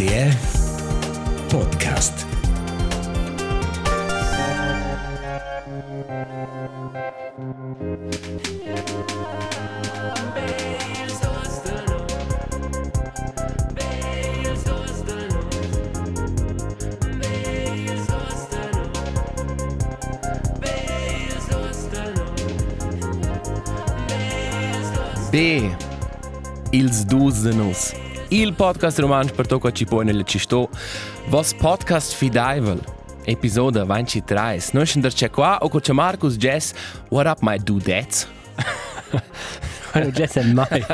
RTR Podcast. B. Ils dus de nus. Il podcast romansch per tocco ci pone le cisto. Vos podcast fidaivel. Episoda 23. Noi scender c'è qua o c'è Marcus Jess. What up my dudettes? Quello già è mai.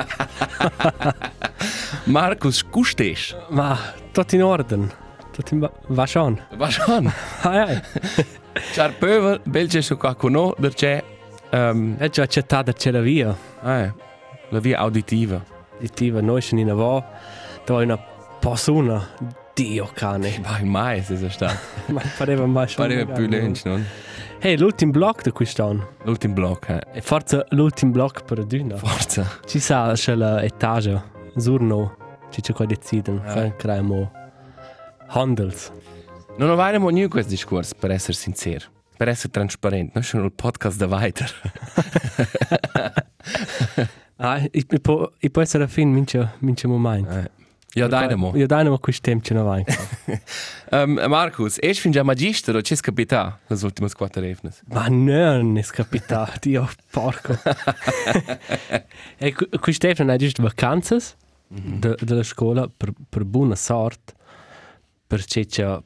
Marcus, custes? Ma tutto in ordine. Tutto in... Va schon. Va schon. Ai ai. Char pövel, bel c'è su qua con no, c'è um, E già accettata c'è la via. eh, la via auditiva. Ditiva noi sono in avò. Dove una persona. Dio cane. Vai mai se è stato. Ma pareva mai schon. Pareva più lento, non? Hey, l'ultimo blocco di quest'anno. L'ultimo blocco, eh. E forse l'ultimo blocco per Duna. Forza. Ci sa c'è l'etage. Zurno. Ci c'è qua deciden. Ah. Fa creiamo. Handels. Non avremo niente questo discorso, per essere sincero. Per essere trasparente. Noi siamo il podcast da weiter. Ich, ich, po, ich può essere fin mince, mince moment. Eh. Ja, dynamo. Io dynamo questo tempo ce ne vai. Um, Markus, erst fin già magister o c'è capita le ultime quattro evnes? Ma non è capitato, Dio porco. e tempo non è giusto vacanze de, della scuola per, per buona sorte. Perché c'è...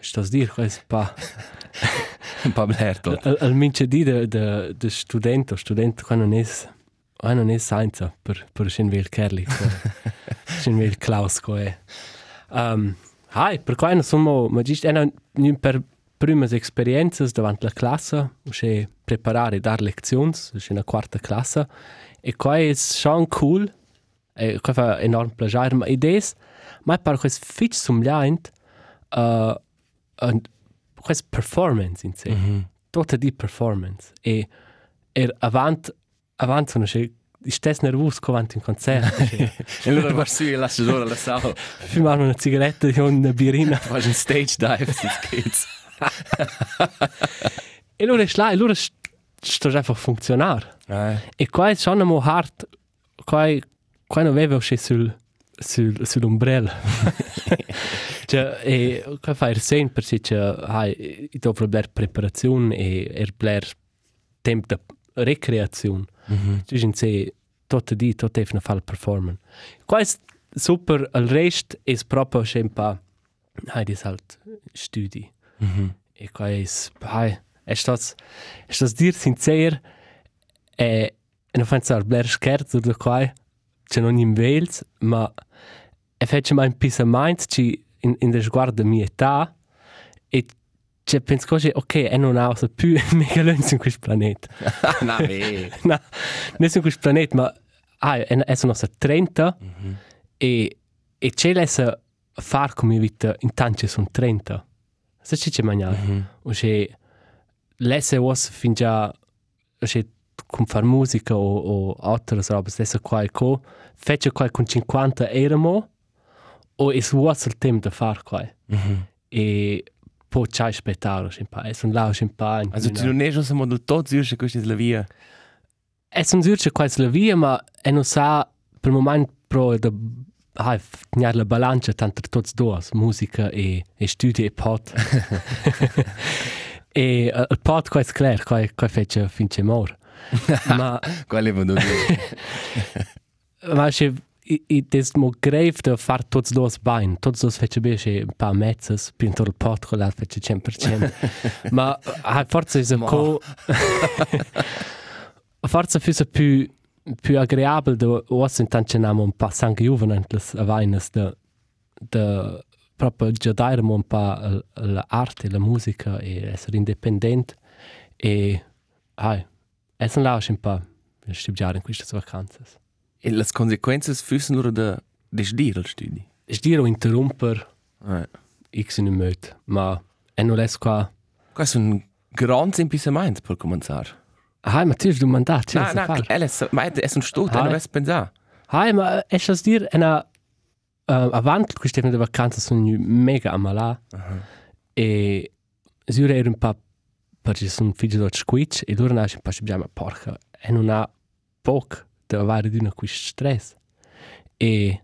Sto a dire, questo pa... Po' blerto. Al, al mince di de, de, de studente, studente qua non è... Qua non è senza per, per scendere Kerli. Scendere Klaus qua è. Um, hai, per qua non sono... Ma giusto, è una per prime esperienze davanti alla classe, c'è preparare e dare lezioni, c'è una quarta classe, e qua è schon cool, e qua fa enorm piacere, ma idee, ma per questo fitch somigliante, uh, uh, questa performance in sé, mm -hmm. tutta di performance, e er avant, avant sono c'è, stessi nervoso come avanti un concerto, E allora va su e lascia solo la sala. fumare una sigaretta e una birina, Fai un stage dive, si kids. e allora è là, e allora sto già a funzionare. Eh. E qua è schon mo hard, qua, qua non avevo c'è sul, sul, sull'ombrello. cioè, e qua fa il sen perché c'è, hai, dopo la preparazione e il tempo di recreazione. Mm -hmm. Cioè, in tutto di, tutto è una fare performance. Qua è super, il resto è proprio un po', hai, di halt studi. Mm -hmm. E qua è, hai, è stato, è stato dire sincero, e, non fanno il bler scherzo da qua, c'è non in Wales, ma e faccio mai un pisamento in, in der sguardo mia età, e cioè, penso che, ok, e non ha più mega lungo in questo pianeta. no, beh. no, non su questo pianeta, ma ah, è, è sono 30 Mm -hmm. e, e c'è l'essa far come vita in tanti sono 30. Se ci c'è mangiare. Mm -hmm. O c'è l'essa was fin già c'è con far musica o, o altre robe, l'essa qua e co, fece qua con 50 euro o è su il tempo da far qua. Mm -hmm. E poi c'è spettacolo, c'è un po', e sono là, c'è un po'. Also tu non è già siamo del tot zirce questa è la via. E sono zirce qua la via, ma e non sa per il momento pro da hai tenere la bilancia tanto tutti due, musica e, e studi e pot. e il pot qua è chiaro, qua, qua fece finché mor. ma Quale dire? ma c'è i des mo grave da far tutti due bain, tutti due fece bene un paar mezzes, pinto il pot con l'altro fece 100%. ma hai forse è co forse fosse più più agreabile da os intanto namo un po' sangue juvenentles a vainas da da proprio giocare un po' l'arte, la musica e essere indipendente e ai essere là un po' studiare in queste vacanze. E le conseguenze füssen loro da desdire il studi. Stiro interromper Eh. x in un möt, ma e non es qua Questo è un grande impisamento per cominciare. Hai, ma tu hast du mandat, No, no, è, ma è un studio, Ah. non è pensare. Hai, ma es das dir una uh, avant queste de vacanze sono venuti mega ammalà e Zure era un po' perché sono figlio di squitch e loro nasce un po' abbiamo porca e non ha poco avere di una questo stress. E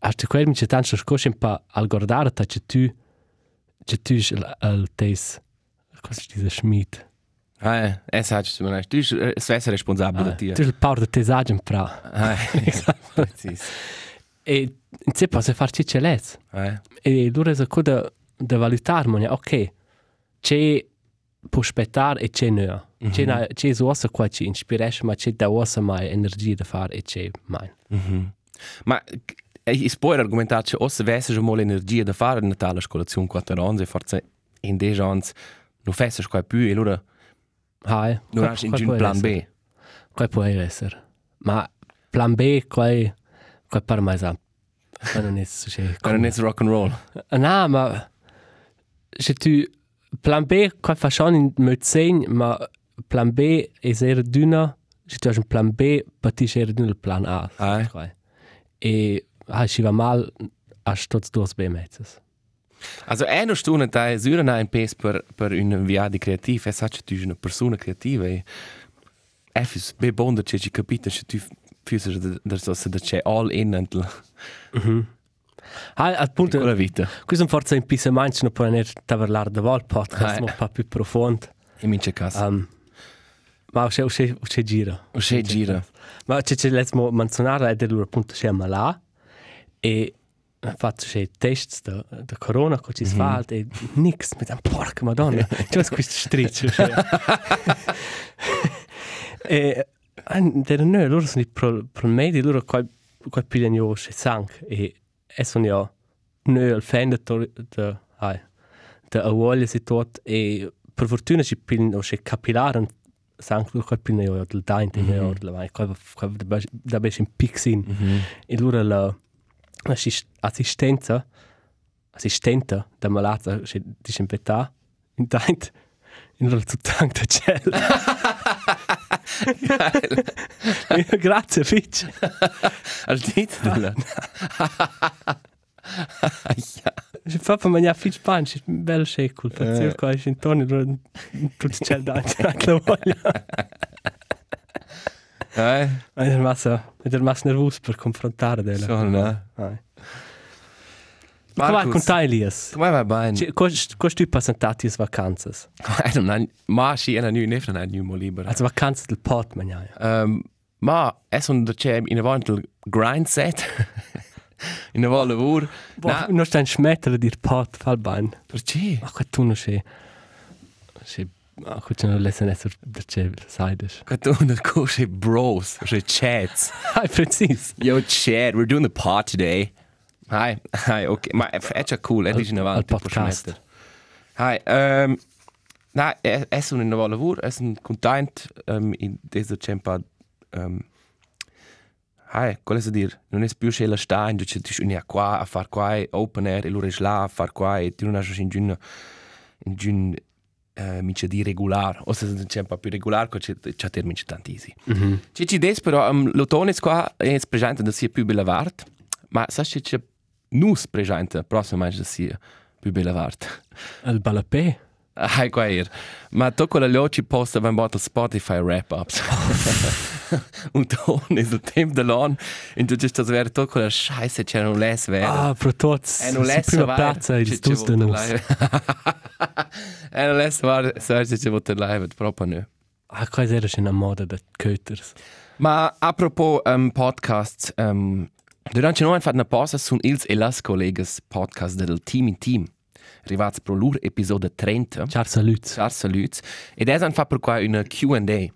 hasta quel mi c'è tanto scosce po' al guardare che tu che tu il tes cosa si dice Schmidt? Ah, eh, saggi, tu non tu sei essere responsabile di tu te. il power di tesaggio in pra Ah, precis. e si può fare ciò lez Eh, e loro è cosa da valutare ok c'è può aspettare e c'è no c'è na c'è uossa qua ci ispiresce ma c'è da uossa mai energia da fare e c'è mai mhm. Ma ich es può argomentare che o se avesse già molta energia da fare in Natale scolazione 4 anni, forse in 10 anni non fesse qua più e allora hai non hai in plan B. qua può essere ma plan B qua qua per mai sa ma non è successo Ma non è rock and roll. no ma se tu plan B qua fa schon in medicina ma plan B è sehr dünner se tu hai un plan B pati è dünner il plan A Ah, eh. e ah ci va mal hast tots dos B mezzes Also eine Stunde da ist üren ein Pace per per un via di creativ, es hat tu una persona creativa e es be bonda che ci capita che tu fürs da so se da c'è all in until ah appunto con la vita. questo forse in pisa manch non può ne parlare da vol podcast Ah, un po' più profondo In mince casa. um, ma c'è c'è c'è gira. C'è gira. Ma c'è c'è l'ultimo menzionare è dello appunto c'è malà e fatto c'è test da, da corona che ci fa e nix mi da porca madonna c'è questo striccio e der no loro sono i pro pro medi loro qua qua pigliano io c'è sang e e sono io no il fan da da ai da avoglia si tot e per fortuna ci pigliano c'è capillare sang loro qua pigliano io del dainte mm -hmm. io la qua qua da da bes in pixin e loro la assist- assistenza. Assistenta da malata c'è disinfetta in dainte in loro tutto tanto c'è Grazie, Fitch. Al titolo. Ja. Je fa per mangiare Fitch Punch, è un bel scecul. Per Eh. circa è in torno, tutto c'è da anche la voglia. Eh, Ma è massa, è massa nervoso per confrontare della. so, no. Come vai con te, Elias? Come va bene? Cosa tu passati le vacanze? I don't know. Ma sì, è una new nefra, una new mo libera. Le vacanze del pot, mangiare. Um, ma è un da c'è in avanti il grind set. in avanti lavoro. No. Non stai smettere di pot, fa il bene. Perché? Ma tu non sei... Sei... Ma qua c'è una lezione essere perché sai das. Che tu non conosci bros, c'è chats. Ah, preciso. Yo, chat, we're doing the pod today. Hi, hi, ok. Ma è, già cool, è di in avanti. Al podcast. Hi, um, na, è, è un nuovo lavoro, è un content um, in questo tempo. Um, hi, cosa si dire? Non è più c'è la sta, in cui tu qua a fare qua, open air, e loro è là a fare qua, e tu non hai in giun, in giun, uh, mica di regolare. O se c'è un po' più regolare, c'è c'è termine tantissimo. Mhm. Ci ci des però um, è qua è presente da sia più bella vart, ma sa ci c'è nus presente prossimo da sia più bella vart. Il balapé. Ah, qua er. Ma tocco la loci posta beim bottle Spotify wrap ups. Un ton è il tempo dell'on, in tu das wäre tocco la scheiße c'è non les wäre. Ah, pro tots. E non si les prima piazza il stus de nus. E non les war serge c'è voter live proprio no. Ah, qua era c'è una moda da köters. Ma apropos um, podcasts, um, durante noi fatto una pausa su ils e las collegas podcast del Team in Team. Arrivats pro lur episode 30. Ciao, salut. Ciao saluts. Ed es han fatto per qua una Q&A.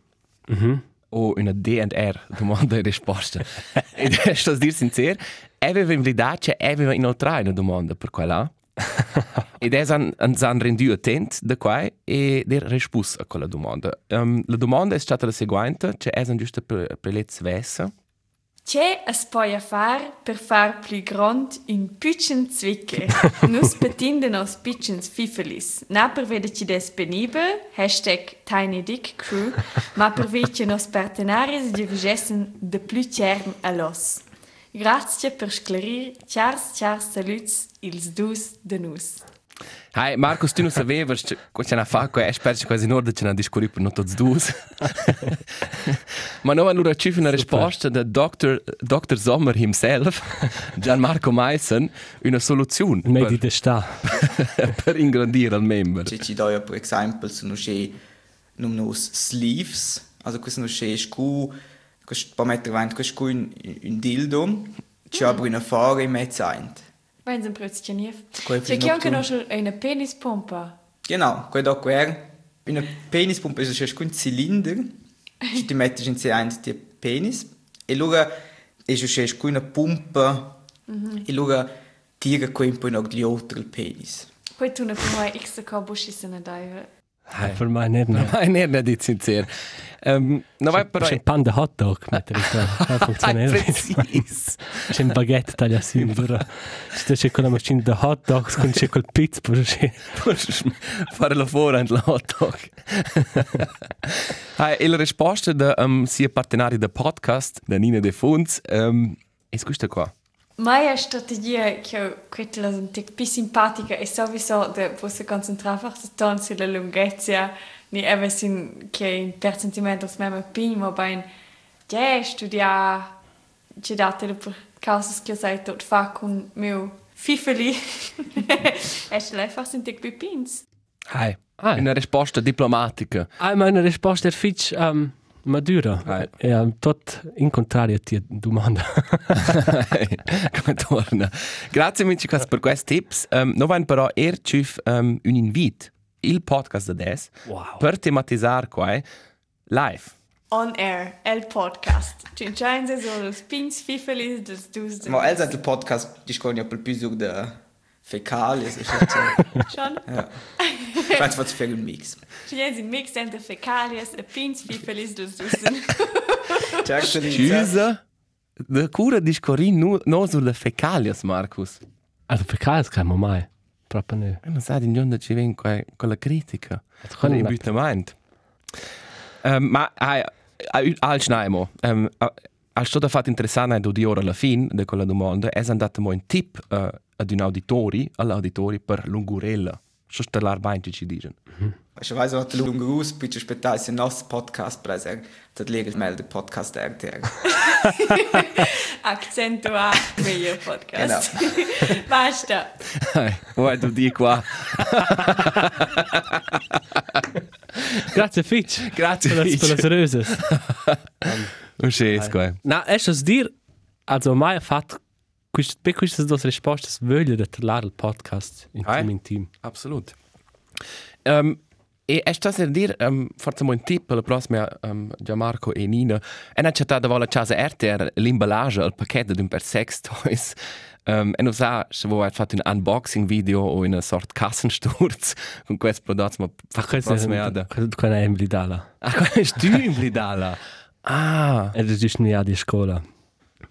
Mhm. O una D&R, domanda e risposta. Ed è sto dir sincer, aveva in verità c'è aveva inoltre una domanda per qua là. Ed es han, han, han rendu attent da qua e der rispus a quella domanda. Um, la domanda è stata la seguente, c'è es han giusto per, per le svessa. C'è es poi far per far più grand un pitchen zwicke. Nus betinden aus pitchens fifelis. Na per vede ci des penibel, hashtag Tiny Dick Crew, ma per vece nos partenaris di vigessen de plus cern a los. Grazie per sclarir. Ciars, ciars, saluts, ils dus de nus. Hai, Marcus, tu non sapevi che c'è una fa, che è specie quasi in ordine, c'è una discorrere per non tutti due. Ma noi allora ci una risposta da Dr. Dr. Sommer himself, Gianmarco Meissen, una soluzione medi de sta. per ingrandire il membro. Ci ci dà per esempio sono c'è non nos sleeves, also questo non c'è scu, questo per mettere avanti questo un un dildo, ci ha una fare in mezzo. Wenn sie ein Brötchen nicht. Quel Sie Film können auch nocturno. schon eine Penispumpe. Genau, quello da quer, una penispumpa è c'è un cylinder, ci ti metti in sé aint di penis e allora è c'è una pompa e allora tira quel poi noch gli altri il penis. Poi tun per moi x Kabuschi sind da. Per me nicht mehr. Nein, nicht, nicht jetzt sincero. Um, no, vai però... C'è un pan de hot dog, mettere qua. Non funziona. Precis. C'è un baguette tagliassimo, dura. C'è c'è quella macchina de hot dogs, con c'è quel pizza, per c'è. Podes fare la fora in la hot dog. Hai, e la risposta da um, sia partenari del podcast, da Nina De Funz, um, è questa qua. Meine Strategie, che quella è un tic più simpatica, è sowieso da posso concentrare einfach dann sulla lunghezza, ni even sin che in percentimento smema prima, ma in ja, studia, ci date per causa che sei tot fa con mio fifeli. È einfach sind tic più pins. Hai. Ah. Una risposta diplomatica. Ah, ma una risposta è fitch um, madura. E um, tot in contrario ti domanda. Come torna. Grazie amici per questi tips. Um, noi abbiamo però ercif um, un invito, il podcast adesso, Wow. per tematizzare qua live. On Air, el podcast. Cincinze sono los pins fifelis des dus de... Ma els il podcast discorre per più su de fecali, so c'è. Schon? Ja. Faz faz per un mix. Cincinze mix entre fecalias e pins fifelis des dus de... Certo di Scusa, da cura discorri no, no sulle fecalias, Marcus. Also per caso kann man mai. Proprio nicht. E non sai di dove ci viene que, quella critica. Quello Quello è- imbutamento. Um, ma hai, hai, al schnaimo, um, al sto da fatto interessante do di ora alla fine di quella domanda, è andato mo un tip uh, ad un auditori, all'auditori per l'ungurella. So sta l'arbainte ci dicono. Ich weiß auch, der Lunge raus, bitte später ist ein neues Podcast präsent. Das lege ich mal den Podcast RTR. Accentua meglio podcast. Basta. Vuoi tu di qua? Grazie Fitch. Grazie, Per Fitch. per las röses. Non c'è, qua. Na, es es dir, also mai ha fatto quist, per queste due risposte voglio da parlare il podcast in Ah, team in team. Absolut. Um, e è stato a dire, um, forse un tip per la prossima, um, Gianmarco e Nina, è una città dove la casa RTR l'imballage, il pacchetto di un per sex toys. Um, e non sa se vuoi fatto un unboxing video o una sorta kassensturz con questo prodotto, ma fa Questo prossima è ada. questo è Emily Dalla. Ah, questo è in blidala. Ah, E das ist nicht die Scuola.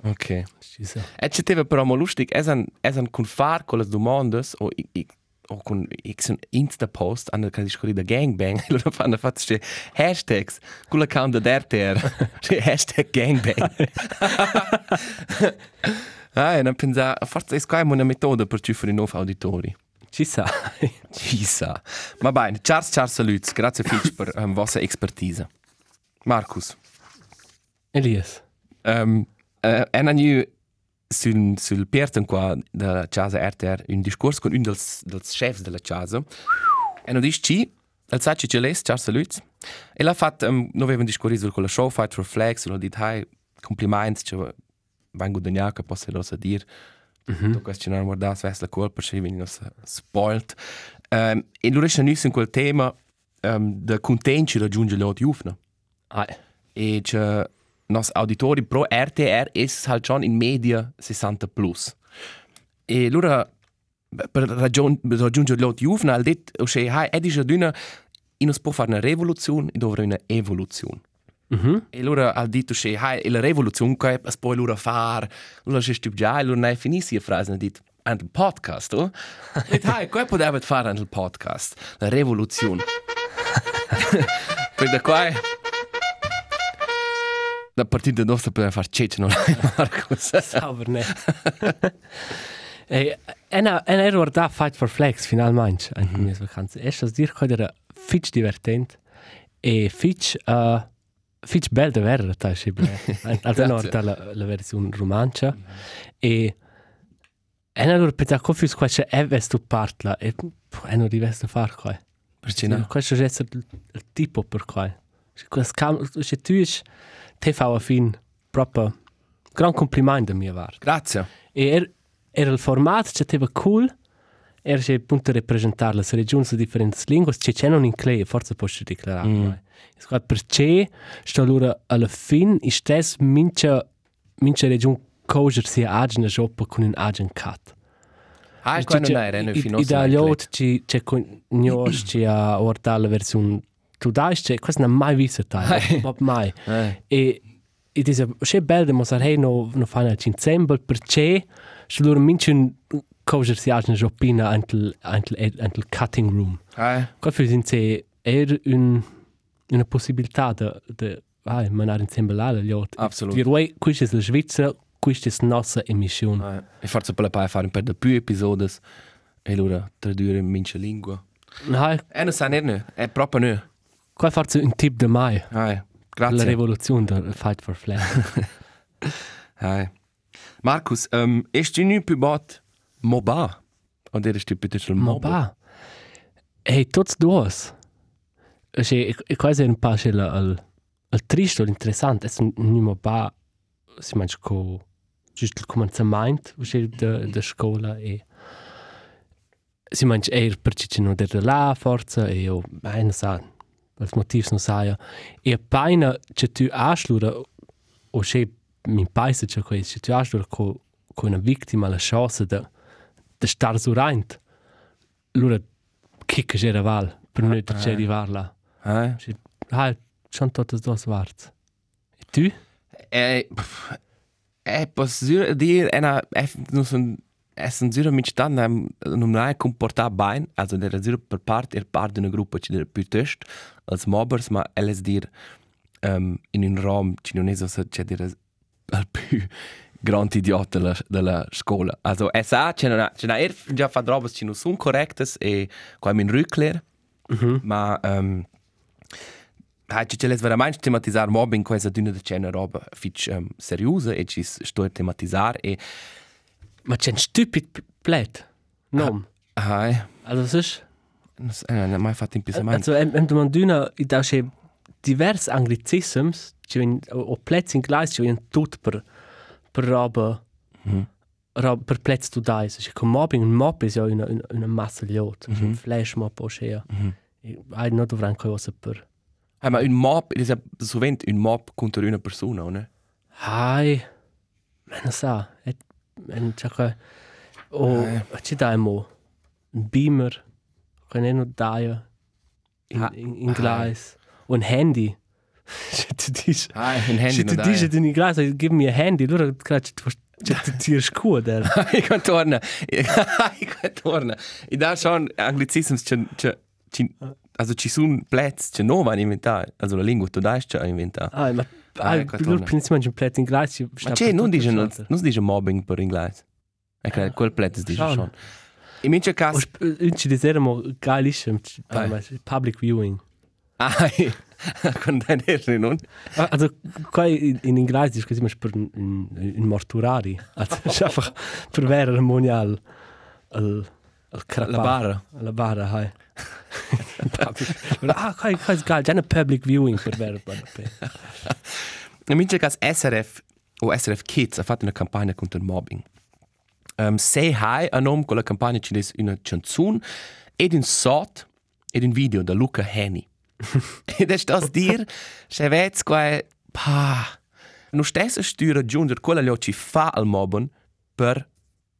Ok. Schisse. E ci teve però mo lustig, es an es an kun far con le domande o i, o con x insta post an der discorri da gangbang lo fanno fatto ste hashtags con l'account da RTR Ste hashtag gangbang ah e non pensa forse è qua una metoda per ci fare nuovi auditori Ci sa. chissà ma bene Charles Charles saluts grazie Fitch per um, vostra expertise Marcus Elias. Um, uh, en anni sul, sul pierten qua della casa RTR un discorso con un dels, dels chefs della casa e non dice ci al sa ci les Charles Lutz e l'ha fatto um, non aveva un discorso con la show Fight for Flags e l'ha detto hai complimenti cioè vengo da gnacca posso lo dire mm -hmm. questo non guarda se la colpa se viene nos spoilt. Um, e lui è in quel tema um, da contenti raggiungere le ufna Ah, e che nos auditori pro RTR es halt schon in media 60 plus. E allora per ragion per raggiungere l'ot juvna al det o che hai è dice d'una in us può fare una rivoluzione e dovrà una evoluzione. Mhm. E allora al dito che hai e la rivoluzione che es poi allora far, allora che stup già, allora ne finissi a frase e dit and podcast, oh? E hai, come poteva fare nel podcast? La rivoluzione. per da qua da partita nostra per far cece non Marcus. Sauber nicht. Ey, ena, ena era guarda Fight for Flex finalmente, anche mm -hmm. mia vacanza. E das dir che era fitch divertent e fitch uh, fitch bel da vera, ta scible. Also no, da la, la versione romancia e ena allora per confus qua c'è Eves tu parla e ena rivesta far qua. Perché no? Questo è il tipo per qua. Questo cam, se tu is TV a fin proprio gran complimento mia var. Grazie. E er, era il format che teva cool. Era che appunto rappresentare le regioni su differenti lingue, che c'è non in clay, forse posso dichiarare. Mm. E perché sto allora alla fin i stess mince mince region coger sia agene jobba con un agen cat. Ah, qua non era, non fino a da lot ci c'è con nios ci a guardare la versione tu dai c'è questo non mai visto tai, ma mai. E e dice che bello ma sai no no fanno il ensemble perché se loro mince un coger sia agene jobbina antel antel antel cutting room. Qua für sind se er un una possibilità de de vai manar insieme alle lot. Absolut. Wir wei quis es la Svizzera questa è nostra emissione. Ah, e forse per la pai fare per de più episodi e allora tradurre in mince lingua. Nein, E non sa ne, è proprio ne. Qua forse un tip de mai. Ah, La grazie. rivoluzione del Fight for Flag. Ah. Markus, ähm, ist du nu più bot MOBA? Oder ist du bitte schon Ma MOBA? ba. Hey, tots dos. Cioè, e quasi un po' c'è il il triste o l'interessante, è un nuovo ba si mangia co giusto il cominciamento, c'è de de scuola e si mangia eir perché c'è non der là forza e io beh non sa per motivi non sa e appena c'è tu aslura o c'è min paese c'è questo c'è tu aslura co con una vittima la chance de de star su reint allora kicca c'era val per non c'è arrivar là Ah. ah schon totes dos warts e tu Eh, eh, posso dire, è una, è, non sono, è un zero mit stand, non hai comportato bene, also der zero per parte, er part di una gruppo ci der piuttosto, als mobbers, ma elles dir, um, in un rom, ci non è so, c'è dire, il più grande idiota della, della scuola. Also, è sa, c'è una, c'è una, er già fa robe, ci non sono correcte, e qua mi rückler, ma, um, Hai ci les veramente tematizzare mobbing questa d'una de cena roba fitch um, seriosa e ci sto a tematizzare e ma c'è un stupid plet no hai also es ist non so, eh, non ho mai fatto in pisamento also em em domanduna i da c'è divers anglicisms ci in o plets in gleis ci in tut per per roba roba per plets tu dai se con mobbing un mob è ja una una, una massa liot un flash mob o c'è hai non dovran cosa per Hai ma un mob, è sovente un mob contro una persona, o ne? Hai, ma non sa, è un ciò o ci dai mo beamer ne non dai in, in, in gleis un handy tu dici Hai un handy non dici dai. in gleis give me a handy allora credo tu tu tiri scuola Hai kan torna. Hai kan torna. I da schon anglicisms c'è c'è ci also ci sono plets c'è nuova inventare, also la lingua tu dai c'è inventare. ah ma Ah, ah, ecco, loro principalmente in plet in gleis Ma c'è non dice non non dice mobbing per inglese. E che quel plets dice Schon. In mince caso un ci diseremo geilissimo public viewing Ai, con tenere, non? Ah, Also, qua in, in inglese dice così, ma per un, un mortuari. Also, einfach per vero ceremonial al. La barra. La barra, hai. ah, qua è geil, già una public viewing per vero. In mince caso SRF o SRF Kids ha fatto una campagna contro il mobbing. Um, Say Hi a nome con la campagna ci des una canzone ed un sot ed un video da Luca Henny. ed è stas dir, se vets qua pa nu stessa stüra giunder quella lo ci fa al mobben per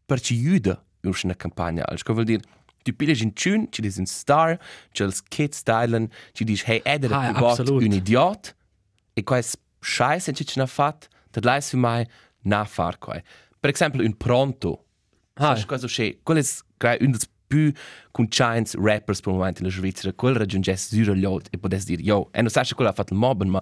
per ci juda una campagna. Also vuol dir tu piles in tune, ci dis un star, ci els kids stylen, ci dis hey eder ah, absolut. un idiot e qua è scheiße ci ci na fat, dat leis für mai na far qua. Per esempio un pronto. Ah. Sai cosa c'è? Quello è gra- un dels più conscients rappers per il momento in Svizzera. Quello raggiunge sura lot e potesse dire, yo, e non sai quello ha fatto il mobben, ma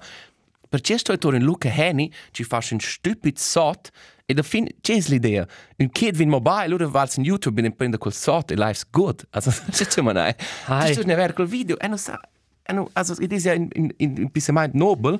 Perché sto torno in Luca Henny, ci faccio un stupido sot, e da fin, c'è l'idea, un kid vin mobile, ora va su YouTube e prende quel sot, e life's good. Also, c'è c'è man ei. Hai. Sto ne ver quel video, e non sa, e non, also, it is ja in, in, in, in pissemait nobel,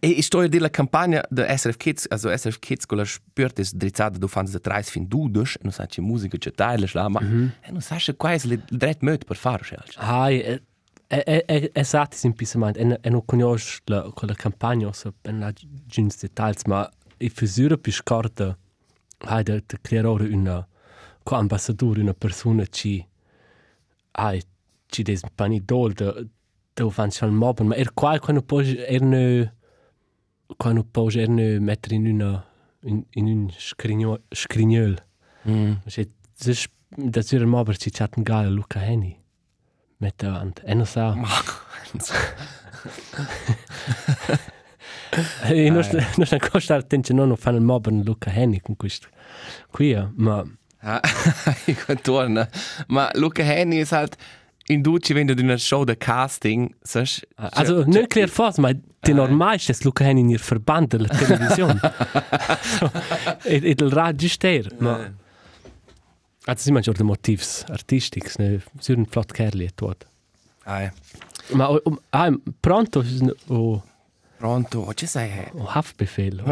E ich stehe die Kampagne der SRF Kids, also SRF Kids, con la spürt es drizzata, du fandest de treis fin dudes, e non sa c'è musica c'è taille, schla, ma, e non sa c'è quasi le dret möt per fare, schel. Hai, e, e, e, esatto, in pisament. E, non conosco la, campagna, so, e non ha i fusura più scorta, hai, da, da creare una, co ambassadore, una persona ci, hai, ci des pani dol, da, da fan schon mobben, ma er qual, quando poi, er ne, quando poi, er ne, mettere in una, in, in un scrignol, scrignol. Mm. Cioè, das da sur mo per ci chatten gal Luca Henny. Met davanti. E non sa. E non non sta costa attenzione non fanno il mob in Luca Henny con questo. Qui, ma Ah, torna. Ma Luca Henny ist halt, in Duci, wenn du in einer Show der Casting, sagst, also non clear fos, ma te normal ist das Luca Henny in ihr Verband der Television. e e del radio ster, ma Also si mangior de motivs artistics, ne, sur un flott kerli et tot. Ai, Ma o, ah, pronto o, pronto, ci sei, eh? o Haftbefehl.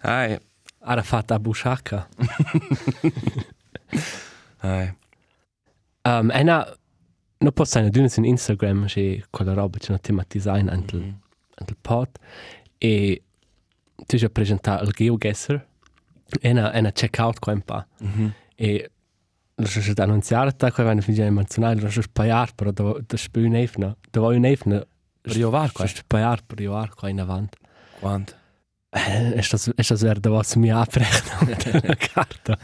Ai, Arafat Abu Shaka. ai. Um, ena, no posso sayre, d'una su Instagram, c'è quella roba, c'è una tematizzaina antel, mm -hmm. pot, e tu già presentato il GeoGuessr, ena, ena check-out qua un pa. Mm -hmm. E lo so da annunziare, che vanno a finire menzionare, lo so spaiare, però da, da spui un'efna, da vuoi un'efna, Per iovar qua? spaiare per iovar qua in avanti. Quanto? Ist das, ist das wer da was mir abrechnen mit der Karte?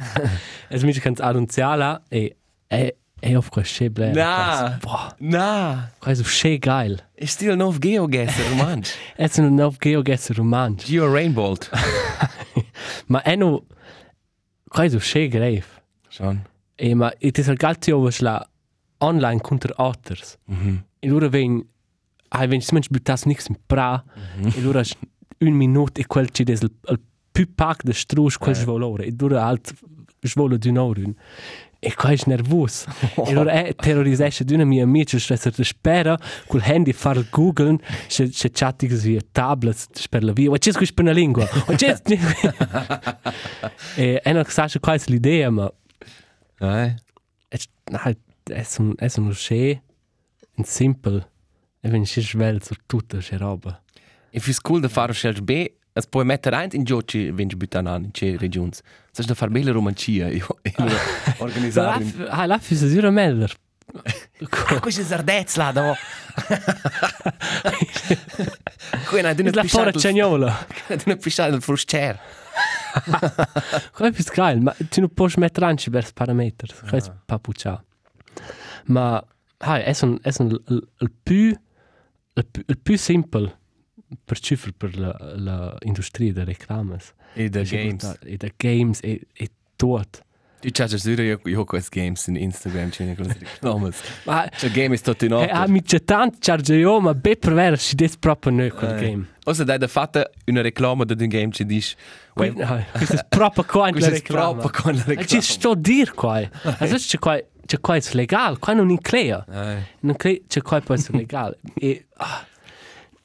Es mich ganz annunziala e e e auf quel scheble. Na. Boah, Na, quasi sche geil. ist still noch Geogesser, romansch. Es un nov geogesser romansch. Geo Rainbolt. Ma eno quasi sche greif. Schon. E ma it is al galtio was la online counter otters. Mhm. E lura ven ai ven smens butas nix in pra. E lura un minut e quel ci des il più pac de strusch quel svolore. E dura alt svolo d'un orun. E qua è nervos. E allora è terrorizzato di una mia amica, cioè se spera col handy far Google, se se chatti così tablet per la via. Ma c'è questo per una lingua. Ma c'è E è una cosa qua è l'idea, ma Ai. è è è un è un schee, un simple. E wenn ich schwel so tutta sche roba. E fi cool da fare scels B, es puoi mettere ein in Gioci, wenn ich bitte an in ce regions. Sas da far belle romancia, io organizzare. Ah, la fi sicuro meller. Ah, questo è Zardez là, da. Qui è È la fora cegnola. una pisciata del fruscer. Qua è geil, ma tu non puoi mettere anche per parametri. Qua è papuccia. Ma, hai, è un, è un, il, il più, il più, il più simple per cifre per la, la industria delle reclame. E the E da games e, e tot. Tu c'hai già io io quest games in Instagram, c'è ne cose reclames. Ma, C'è game è tutto in e a mi c'è tanto charge io, ma be per vero, si des proprio noi quel Eh. game. Ossa dai da fatta una reclama da un game ci. Qui- ah, Questo è proprio in la Questo è reclama. proprio con la E ci reclama. sto a dire qua. Adesso c'è qua, c'è qua è legale, qua non inclea. Ai. Non cre- c'è qua può essere legale. e ah,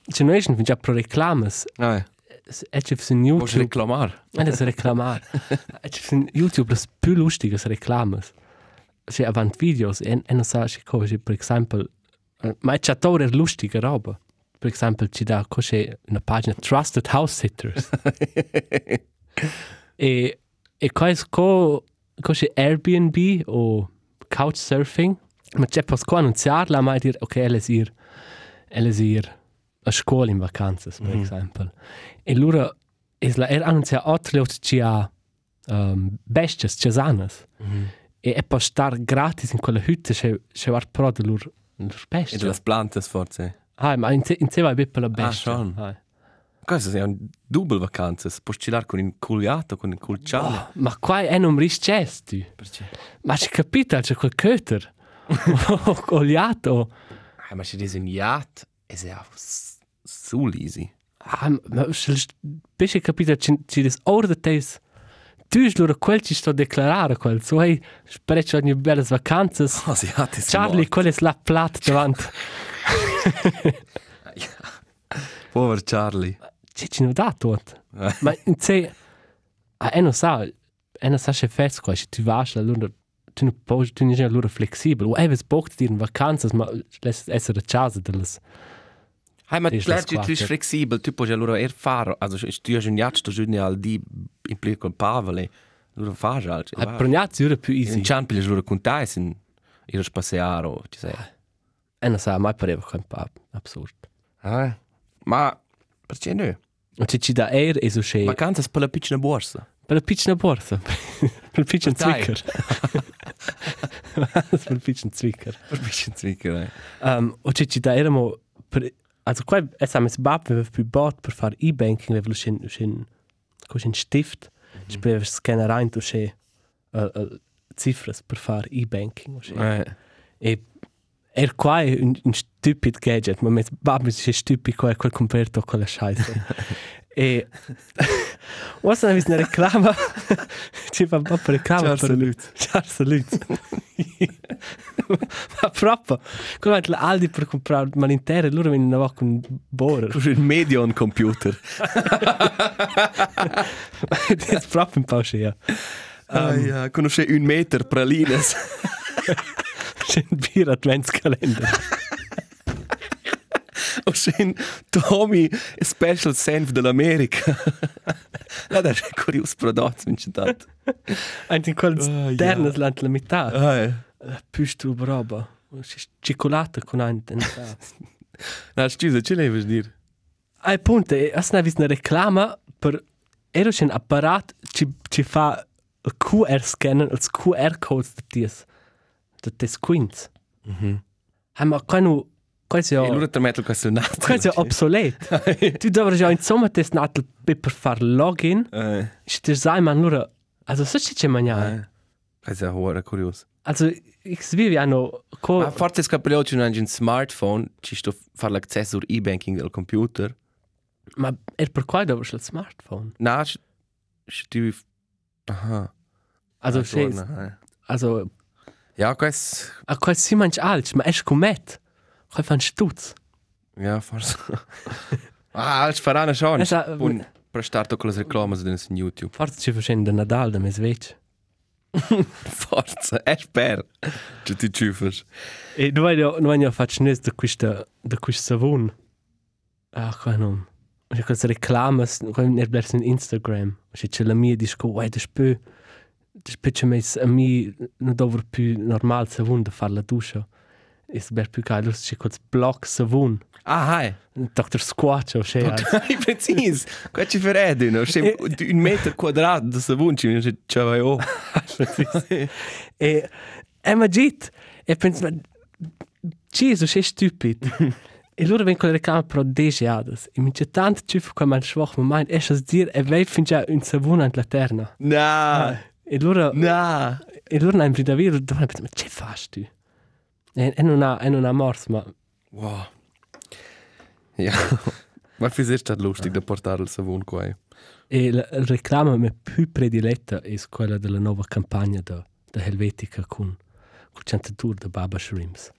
c'è noi non già pro reclames. Ai. E su Vuoi YouTube. reclamare? E das reclamar. E c'è su YouTube das più lustiges reclames. C'è avant videos e, e non sa c'è cosa, per esempio, eh, ma c'è tore lustige roba. Per esempio, ci dà cos'è una pagina Trusted House Sitters. e, e qua è co, cos'è Airbnb o Couchsurfing. Ma c'è poi qua annunziarla, ma dire, ok, elle è ir, elle è ir a scuola in vacanze, per Mhm. esempio. E allora, es la er annunzia altri lot ci ha um, besties, ci sanas. E è per star gratis in quella hütte, c'è c'è var pro de lur lur E bestie. delle plantes forse. Ah, ma in se in se vai per la bestia. schon. Ah. Questo è un double vacanze, puoi stilare con il culiato, con il culciale. Oh, ma qua è non riscesti. Perché? Ma c'è capito, c'è quel köter. Oliato. Ah, ma c'è un yacht. Es ist auch s- so easy. Ah, ma pesce capito ci ci des ora de tes tu is loro quel ci sto declarare quel so hey spreccio ogni belle vacanze Oh, sie hat es Charlie quel es la plat davant Pover Charlie. Ci no da tot ma se a eno sa eno sa che fest qua tu vas la luna tu no pos tu nicht lura flexibel o eves bocht dir in vacanze ma lässt essere casa delles Hai, ma tu tu quattro. bist flexibel, tu puoi allora er fare, also tu hai un jazz, tu hai al di implica col pavole, allora fai halt. a prognazzi ora più easy In Champ is allora contai sin ir spaseare o ci sei. eno sa mai pareva kein pa absurd Ah, ma perché no? O ci da air e so che Vacanze per la piccola borsa. Per la piccina borsa. Dai. zwicker. per il piccino zwicker. Per bisschen zwicker, eh. Um, o ci da per also qua è sa mes bab wir più bot per far e-banking wir schön schön così stift. Ich bin scanner rein tu che uh, uh, cifras per far e-banking o che. Eh. E er qua un stupid gadget, ma mes bab mi dice stupid qua quel comperto con la scheiße. e was na vis na reclama. Ci fa un po' reclama Ciao, salut. Ciao, salut. Ma proprio, come la Aldi per comprare ma l'intero, loro vengono con un borer. Du ein Medion Computer. Das ist proprio un po' schia. Ah ja, conosce un meter pralines. C'è un bir adventskalender. O schön Tommy Special Senf dell'America. Ja, das ist ein kurios Prodott, wenn ich das. Ein in quel Ah, ja. ternes lant la metà. Ah, ja. Più stu roba. Cicolata con ein den. Na, scusa, ce leves dir? Ai punto, as na vis na reclama per ero c'è un apparat ci ci fa QR scanner, il QR codes de ties. De tes quints. Mhm. Hai ma quando quasi E ja allora ti metto questo nato. quasi obsolet. Tu dovresti ja insomma tes natel per far login. Eh, Ist dir sei man nur also so c'è mangiare. eh. Das ist ja ora kurios. Also ich vivi hanno co Ma forse scapello c'è un smartphone, ci sto fare l'accesso e-banking del computer. ma er per qua dovresti il smartphone. Na, stu Aha. Also Ah, c'è torna, eh. also Ja, questo a quel si manch alt, ma es commet. Quel fan stutz. Ja, forse. als farà una chance. Esa- Buon, per stare con le reclame su YouTube. Forse ci facendo Nadal da mes vec. Forza, è per. Ci ti ciufas. E noi noi noi faccio nes da questa da questo savon. Ah, qua non. Ich kann Reklames, wenn er bleibt in Instagram. Ich c'è la mia disco, uai, das spö. Das spö c'è mes a mi non dover più normal savon da fare la duscia. E se ber più geil, c'è quel block savon. Ah, hi. Dr. Squatch o c'è. Hai precis. Qua ci feredi, no? C'è un metro quadrato da savunci, non c'è vai oh. E è magit. E penso, ma Gesù, sei stupid. e loro vengono con le reclame pro degeadas. E mi c'è tanto ciuffo come al schwach moment, è a dire, e vai fin già un savone an laterna. Na. E loro, Na. e loro hanno da vero, dove hanno ma che fai tu? E, e non ha, e non ha morso, ma Wow. Ja. Ma für sich ist lustig, da portare il savun qua. e la, la reclama me più prediletta è quella della nuova campagna da, da Helvetica con, con cantatur da Baba Shrimps.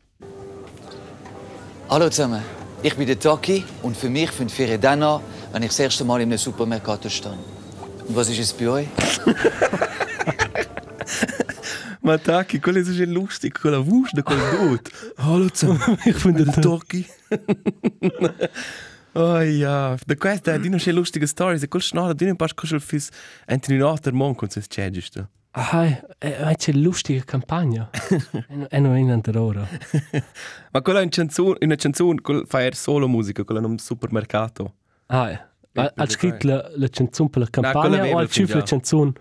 Hallo zusammen, ich bin der Taki und für mich sind Ferien dann an, wenn ich das erste Mal in einem Supermercado stehe. Und was ist es bei euch? Ma tacchi, quello è so lustig, quella da quel dot. Hallo zusammen, ich bin der Tocchi. Oh ja, da questa è una lustige storia, se quel schnarr di un pas cosel fis Notter mon con se c'egisto. Ah, è c'è lustige campagna. e non in ora. Ma quella è una canzone, una canzone, fa er solo musica, quella in un supermercato. Ah, eh. ha, scritto la, la canzone per la campagna o ha scritto la canzone?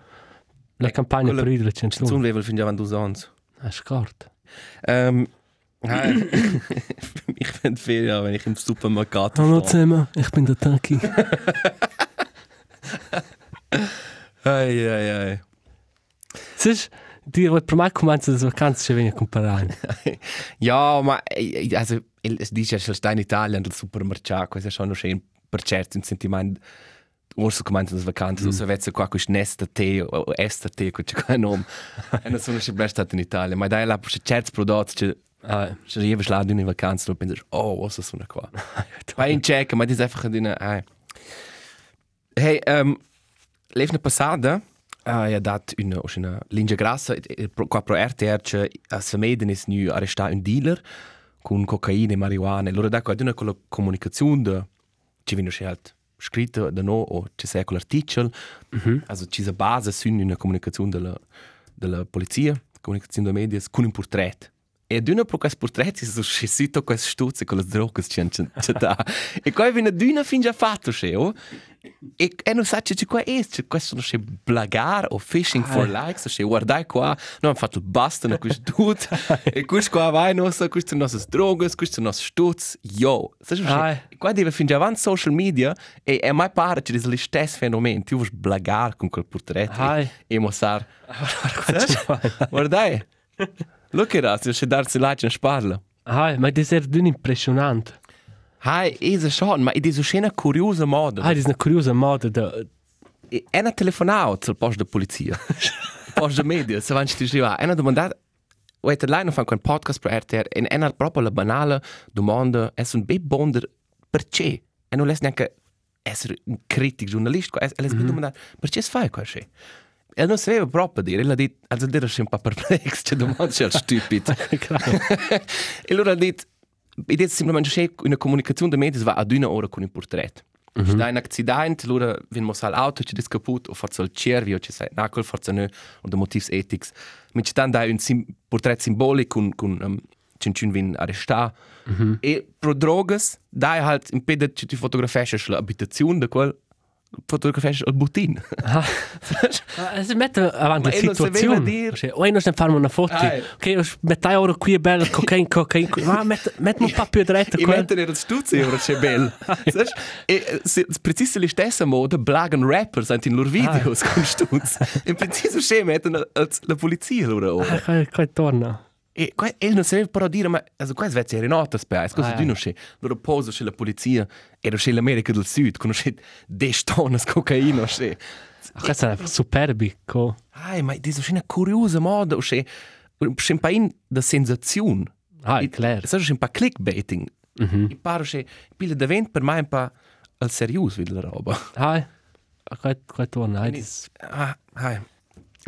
La Eh, campagna quella per la La canzone. canzone aveva fin già vanno due anni. Ah, scorda. Ähm, ich finde Ferien, wenn ich im Supermarkt Hallo stehe. zusammen, ich bin der Taki. Ei, ei, ei. Siehst Dir vuoi per mai comincia le vacanze ci vieni a comprare. Ja, ma eh, also, il- es dice che sta in Italia nel supermercato, questo è schon schön per certo un sentimento Orso comincia le vacanze, mm. so vezza qua questo nesta te o o esta te, questo c'è un nome. E non sono sempre stato in Italia, ma dai là per certi prodotti che Ah, se io vedo in vacanze, non pensi, oh, was ist so qua. Vai in check, ma das einfach in ah. Hey, ähm l'evne passada ha ja dat una una linea grassa qua pro RTR che a Sameden is nu arresta un dealer con cocaina e marijuana. Allora da qua d'una la comunicazione de ci vino scritto da no o ci sei con l'articolo. Also ci sa base su una comunicazione della della polizia, comunicazione dei media con un portrait. E d'una pro quest portrait si so scesito quest stuzze con le droghe c'è c'è da. E qua viene d'una fin già fatto che oh. E, e non sa che qua è, c'è questo non c'è blagar o fishing for likes, c'è guardai qua, non hanno fatto basta, non questo tutto, e questo qua vai, non so, questo sono nostre droghe, questo sono nostri stutz, yo. Sai Ah. che qua deve fin già avanti social media, e è mai pare che è lo stesso fenomeno, tu vuoi blagar con quel portrait Ah. e, e mostrare. Guardai, look at us, c'è darsi là, c'è sparla. ah, ma das è d'un impressionante. Hai, è schon, ma è di una curiosa moda. Ah, das ist eine kuriose Mode da. E hanno telefonato al posto della polizia. al posto dei media, se vanno a dire, hanno domandato, Wait, lei non fa un podcast per RTR e hanno proprio la banale domanda, è un bel bonder perché? E non lei neanche essere un critico giornalista, e lei mm -hmm. domandato, perché si fa questo? E non sapeva proprio dire, lei ha detto, also dire è un po' perplex, c'è domanda c'è stupido. e allora ha detto, ha detto semplicemente che una comunicazione dei media va ad una ora con un portrait. Mm -hmm. C'è un accidente, allora viene l'auto, c'è discaput, o forse il cervi, o c'è sai, nacol, forse no, o da motivi etici. Ma c'è tanto un sim portrait simbolico con, con um, cincin vin arrestato. Mm -hmm. E pro drogas, dai halt impede che tu fotografisci l'abitazione di quel fotografisci il butin. Es mette avanti Ma la e situazione. dir- Cioè, oi non farmi una foto. Ok, metti ora qui è bello, cocaine, cocaine. Ma met, metti un po' più dritto E quel. mettere il stuzzi, ora c'è bello. Sai? E se, precisa la stessa moda, blagan rappers anche in loro videos con stuzzi. In preciso c'è mettono la polizia loro ora. Ah, qua, qua torna. E qua, e non sapeva però dire, ma also, qua Svezia era nota, spes, cosa Ah, tu ja. non c'è? Loro posa c'è la polizia, era c'è l'America del Sud, conosce 10 tonne cocaina, c'è. Ah, Questa è superbi. Co. Ai, ma das ist eine kuriose moda, c'è un po' da sensazione. Ah, è chiaro. C'è un po' clickbaiting. Mm-hmm. E pare c'è, pile da vent per me un po' al serius vid la roba. Ah, qua, qua torna. Ah, das- Ah, ai.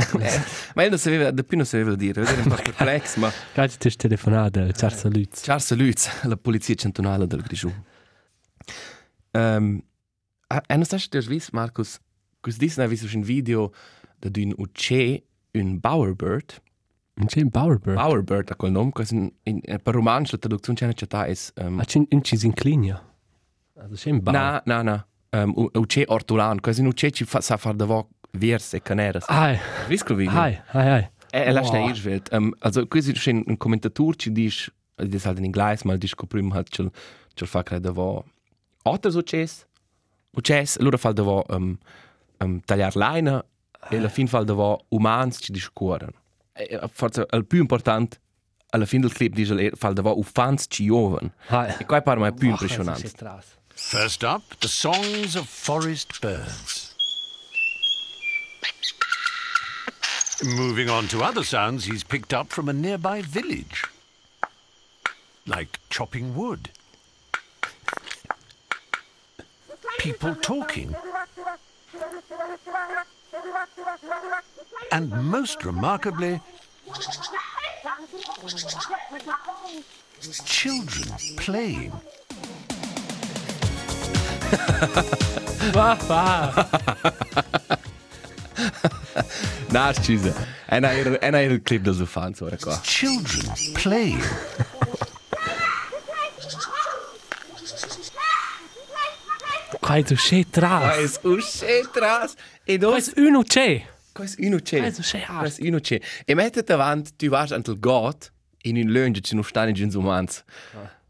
ma io non sapeva, da più non sapeva dire, era un po' perplex, ma... Qua ti è telefonata, ciao saluti. Charles Lutz, la polizia centrale del Grigiù. Um, e non sai se tu visto, Marcus, cos dis ne visto un video da d'un ucce un bowerbird. Non c'è un Bowerbird. Bowerbird a quel nome, cos in, in, per romanzo la traduzione c'è città is um, Ah, c'è un ci si inclinia. Also c'è un Bauer. na na na um, u- ucce ortolan, cos in ucce ci fa sa far da vo vers e caneras. Ah, Visto video? ah, ah, ah. E, e lascia Wow. wow. ir um, also così c'è un commentator ci dice, das halt in inglese, ma dice che prima halt c'è c'è fa credo vo altre ucces, ucces, allora fa da vo um, um, tagliar leina e alla fin fa da vo umans ci discuoren. E, e, forse il più importante alla fin del clip dice le- fa da vo ufans ci joven. E qua parla è più impressionante. First up, the songs of forest birds. Moving on to other sounds he's picked up from a nearby village, like chopping wood, people talking, and most remarkably, children playing. Va, va. Na, scusa. E na era e na era il clip dels ufans ora qua. Children playing. Qua tu c'è tras. Es usce tras e Qua dos è uno c'è. Quais uno c'è. Also, c'è hart. Quais uno c'è. E mette davanti, tu vas ant il got in un lunge ci non stanno in sumans.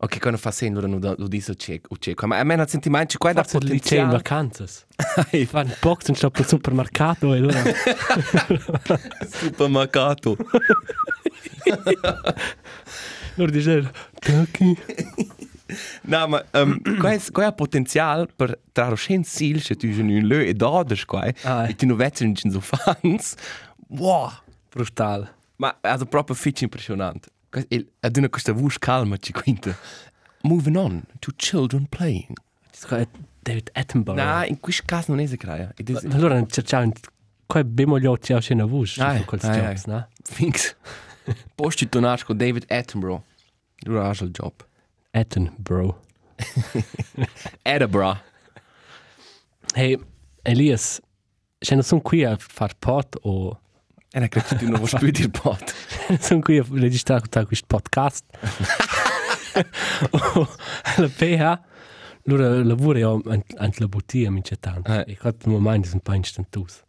Ok, quando fa senso non lo dice cieco, cieco. Ma a me non sentimento qua da Forse il liceo in potenziale. vacanze. Fanno un po' che sto al supermercato e allora... Supermercato. Allora dice... Turkey. No, ma um, qua è qua è potenziale per trarre scen sil se tu in un lö e d'orders qua. Ah, eh. E tu non vedi in so fans. Wow. Brutal. Ma also proprio fitch impressionante. Ad una questa voce calma ci quinta. Moving on to children playing. Questo è David Attenborough. No, in questo caso non è crea. It is Allora cerchiamo... Qua abbiamo gli occhi a scena voce. Ah, con quels ah, jobs, ah. no? Finks. Posti tornare con David Attenborough. Du hast il job. Attenborough. Edinburgh. Hey, Elias, se non sono qui a far pot o... E non credo che tu non vuoi più dire pot. sono qui a registrare questo podcast. alla PH, allora lavoro io anche la bottiglia mi c'è tanto. E quando mi mandi sono un po' instantus.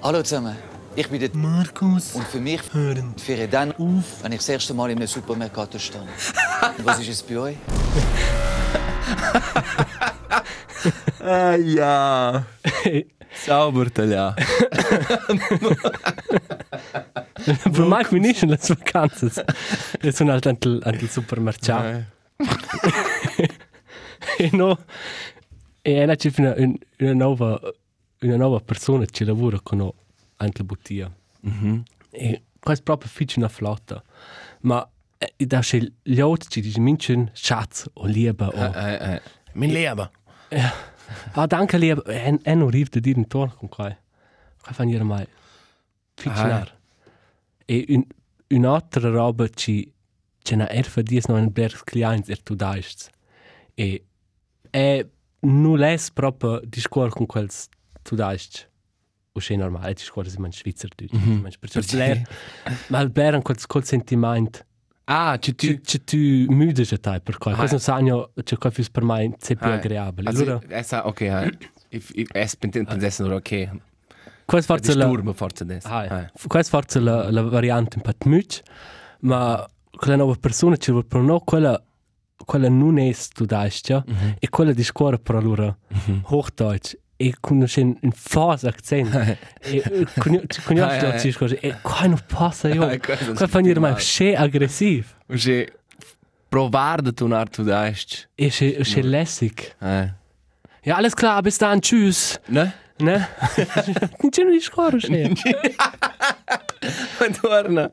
Hallo zusammen, ich bin der Markus. und für mich wäre dann, wenn ich das erste Mal in einem Supermercado stand. Und was ist es bei euch? Ah ja. Sauber tagliato. Per me finiscono le vacanze. E sono anche anche il supermercato. E no... E è c'è una, un- una nuova... Una nuova persona che lavora con anche la bottiglia. E questo è proprio fice una flotta. Ma eh, da c'è gli altri ci dicono minchen schatz o lieba o... Eh, eh. Min leva. Ah, danke lieba. E, e non arriva da dire intorno con qua. Qua fanno io mai. Ficcionare. E un, un'altra roba ci... C'è una erfa dies no un berg clients er tu daist. E... E... Non è proprio discorso con quels tu daist. O c'è normale, discorso si man Schweizerdeutsch. Mm -hmm. Perciò bler... Ma il bler quel, quel Ah, ci tu... Tu, tu, tu müde je tai per qua. Ah, Questo sagno c'è qua più per più Ah, agreabile. Also, Allora, esa, ok. If, if, es pensessen oder ok. questo forse la Disturbo forse des. Ah, Eh. ja. Questo forse la la variante un po' müde, ma quella nuova persona ci vuole però no quella quella non è studiata Mhm. e quella di scuola per allora Hochdeutsch e conosce un falso accento e conosce Ah, ja, ja. ci scuola e qua non passa io qua fa dire mai sche aggressiv? Že provar da tunar tu daist. e sche sche lässig ja alles klar bis dann tschüss Ne? ne non c'è di scuola sche Torna.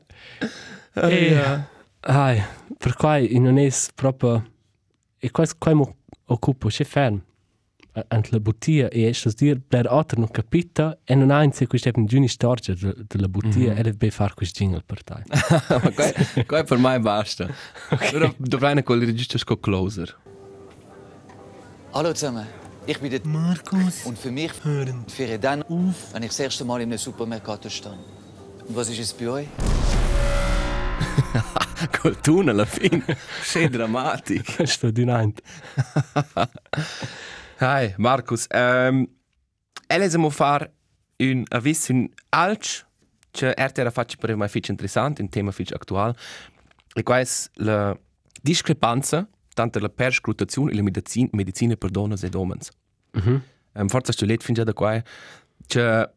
E, ai, per cui non è proprio... E questo qua mi occupo, c'è fermo. Ant la bottiglia e es dir per altro non capita e non ha in sé questa giuni storia della bottiglia e deve fare questo jingle per te. Ma qua, qua per me basta. Okay. Dovrai ne col registro sco closer. Hallo zusammen, ich bin der Markus. und für mich wäre dann, wenn ich das erste Mal in einem Supermercado stand. Und was ist es bei euch? Col tunnel alla fine. Sei drammatico. Sto di niente. Hi, Markus. Um, Elesamo far un avis un alch che RTR faccio per me fitch interessant, un tema fitch attual. E qua è la discrepanza tanto la perscrutazione e la medicina, medicina per donne e uomini. Mm -hmm. um, forse sto letto fin già da qua che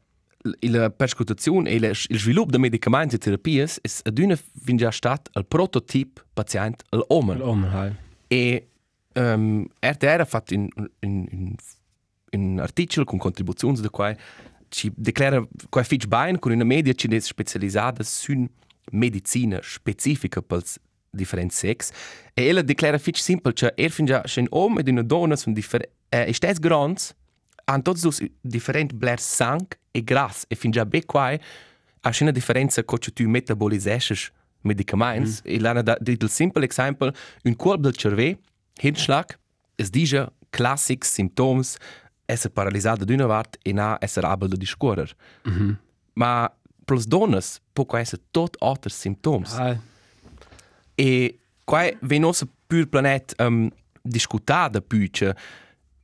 la perscrutazione e il sviluppo di medicamenti e terapie è ad una fin già stato il prototipo paziente all'uomo. Oh, hai. E um, RTR ha fatto un, un, un, un articolo con contribuzioni da qua ci declara qua fitch bene con una media cinese specializzata su medicina specifica per differenti sex e ella declara fitch simple cioè er fin già un uomo ed una donna sono differenti eh, stes grans hanno tutti dos differenti bler sang e gras e fin già be qua ha una differenza co tu metabolisesces medicaments mm. e l'hanno da del simple esempio un colpo del cervello Hirnschlag, es dice classic symptoms essere paralisato d'una part e na essere abile di scuorer. Mm -hmm. Ma per le donne può essere tot altri symptoms. Hai. E qua venos pur planet um, discutada più che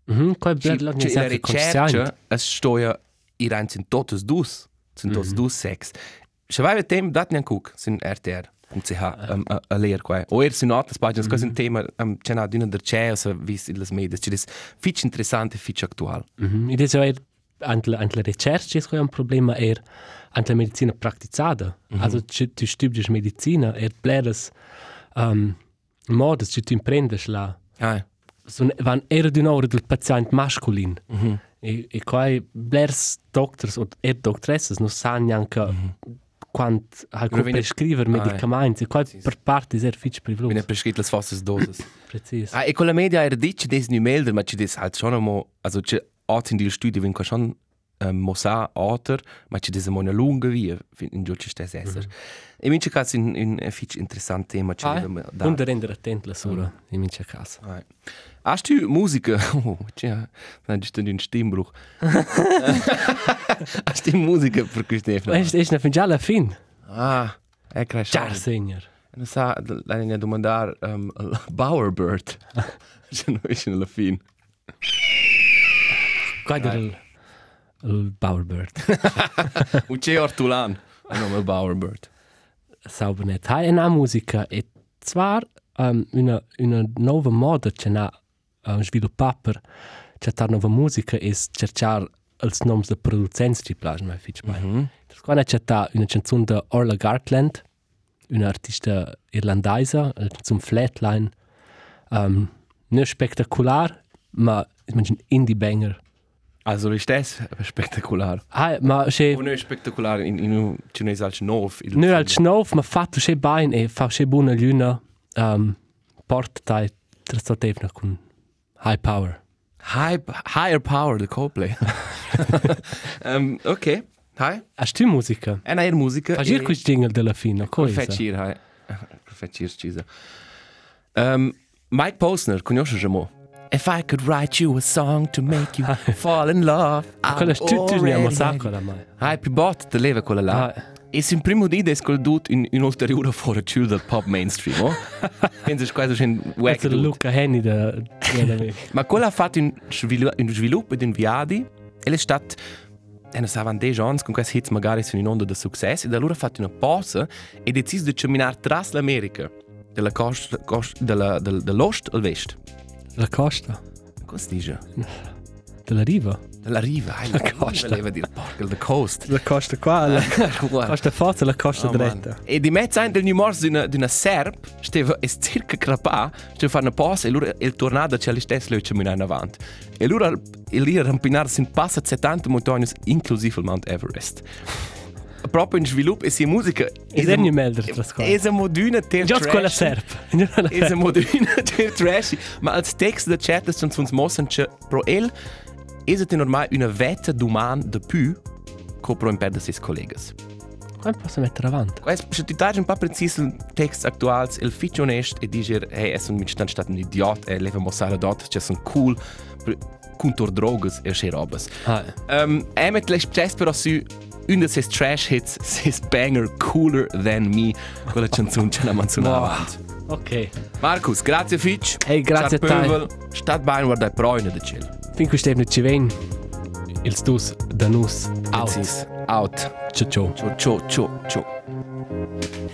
Mhm, qua è ci- bello ci- la ricerca consciente. es stoia iran sind totes dus, sind totes dus sex. Se vai mit dem dat nyan cook, sind RTR. Ch um, a, a ler qua. O er sin altre pagine, questo è un tema um, c'è una d'una der c'è o se vis in les medias, c'è des fitch interessante, fitch actual. Mhm. Ed è er anche anche la ricerca è un problema er la medicina praticata. Also ci tu studi medicina er bleres um, modes ci tu imprendes la Ah, so van era di un'ora del paziente masculin. E, e qua blers doctors o er doctresses non sanno neanche quant ha Però come viene- prescrivere Ah, medicamenti. E qua per parte è fitch wenn privlos. er prescrit las fassas doses. Precis. ah, e con la media er dice des nu melder, ma c'è des halt schon mo, also c'è art in die studie wenn schon um, mosa alter, ma c'è des mo una lunga via in giù c'è stes esser. E mince cas in in a fitch interessant tema c'è Ah, ah, da. und render attent la sura in mince casa. Ah. Hast du Musiker? Oh, tja, das ist dann ein Stimmbruch. Hast du Musiker für Christoph? Ma è è fin già la fin. Ah, è cresciuto. Già signor. Non sa, la linea domandare um, Bowerbird. Se non è alla fine. È il il Bowerbird. Un c'è Ortulan. Un nome Bowerbird. Sauber net. Hai una musica e zwar um, una una nuova moda che na um, sviluppa per cercare nuova musica e cercare els noms de producents di plage mai fitch mai. Mm -hmm. Ne certa una canzone de Orla Gartland, una artista irlandesa, la canzone Flatline. Um, non spectacular, ma ich mein, ein indie banger. Also ist das spektakulär. Ah, ma c'è Und nicht spektakulär in in Chinese als Nov. Nu al schnauf ma fatto che bain e fa che buona luna um, porta tai trastatevna con high power. High, higher power, the Coldplay. um, ok, hi. Hast tu musica? E una musica. Fas ir quis jingle della fine, cosa? Perfettir, hai. Perfettir, scisa. Um, Mike Posner, conosci già mo? If I could write you a song to make you fall in love, Quella I'm tu tu ne already sacco ready. la mai. Hai più bot te leva quella là. Ah. E sin primo di des col dut in in ulteriore for a chill del pop mainstream, oh? Pensi quasi in wack è Luca Henny da. Ma quella ha fatto un, un sviluppo ed un viadi e è stato e non savano dei giorni con questi hits magari sono in onda di successo e da allora ha fatto una pausa e ha deciso di camminare tras l'America della costa, dell'ost al vest La costa come si dice? Della riva. della riva La costa. voleva dire porca the coast La costa qua, la costa forza, la costa Oh, man. dritta. E di mezzo anno del New Morse di una, di una serp, stava è circa crapà, stava fare una pausa e allora il tornado c'è l'istess lui camminare in avanti. E allora lì rampinare in passa 70 montagne, inclusive il Mount Everest. Proprio in sviluppo e sia musica... E se ne melder tras qua. È una moduna ter Già con la serp. È una moduna ter trashy. Ma als text da chat sono uns mossen pro el è es normal una vetta d'uman de più che pro imperda ses collegas. Come posso mettere avanti? Quais, se tu dai un po' preciso il text attuale, il fitch onest e dici, hey, es un mitstand stato un idiot, e leva mossare dort, c'è un cool, contor drogas e sche robas. Ah, Um, Emmet les chess però su un de ses trash hits, ses banger Cooler Than Me, quella canzone c'è una manzona Wow. avanti. ok. Marcus, grazie Fitch. Hey, grazie a te. Pöbel, Stat bein, guarda, proine de chill. Fin che stevne ci ven. Il stus da nus out. Out. Ciao ciao. Ciao, ciao, ciao, ciao.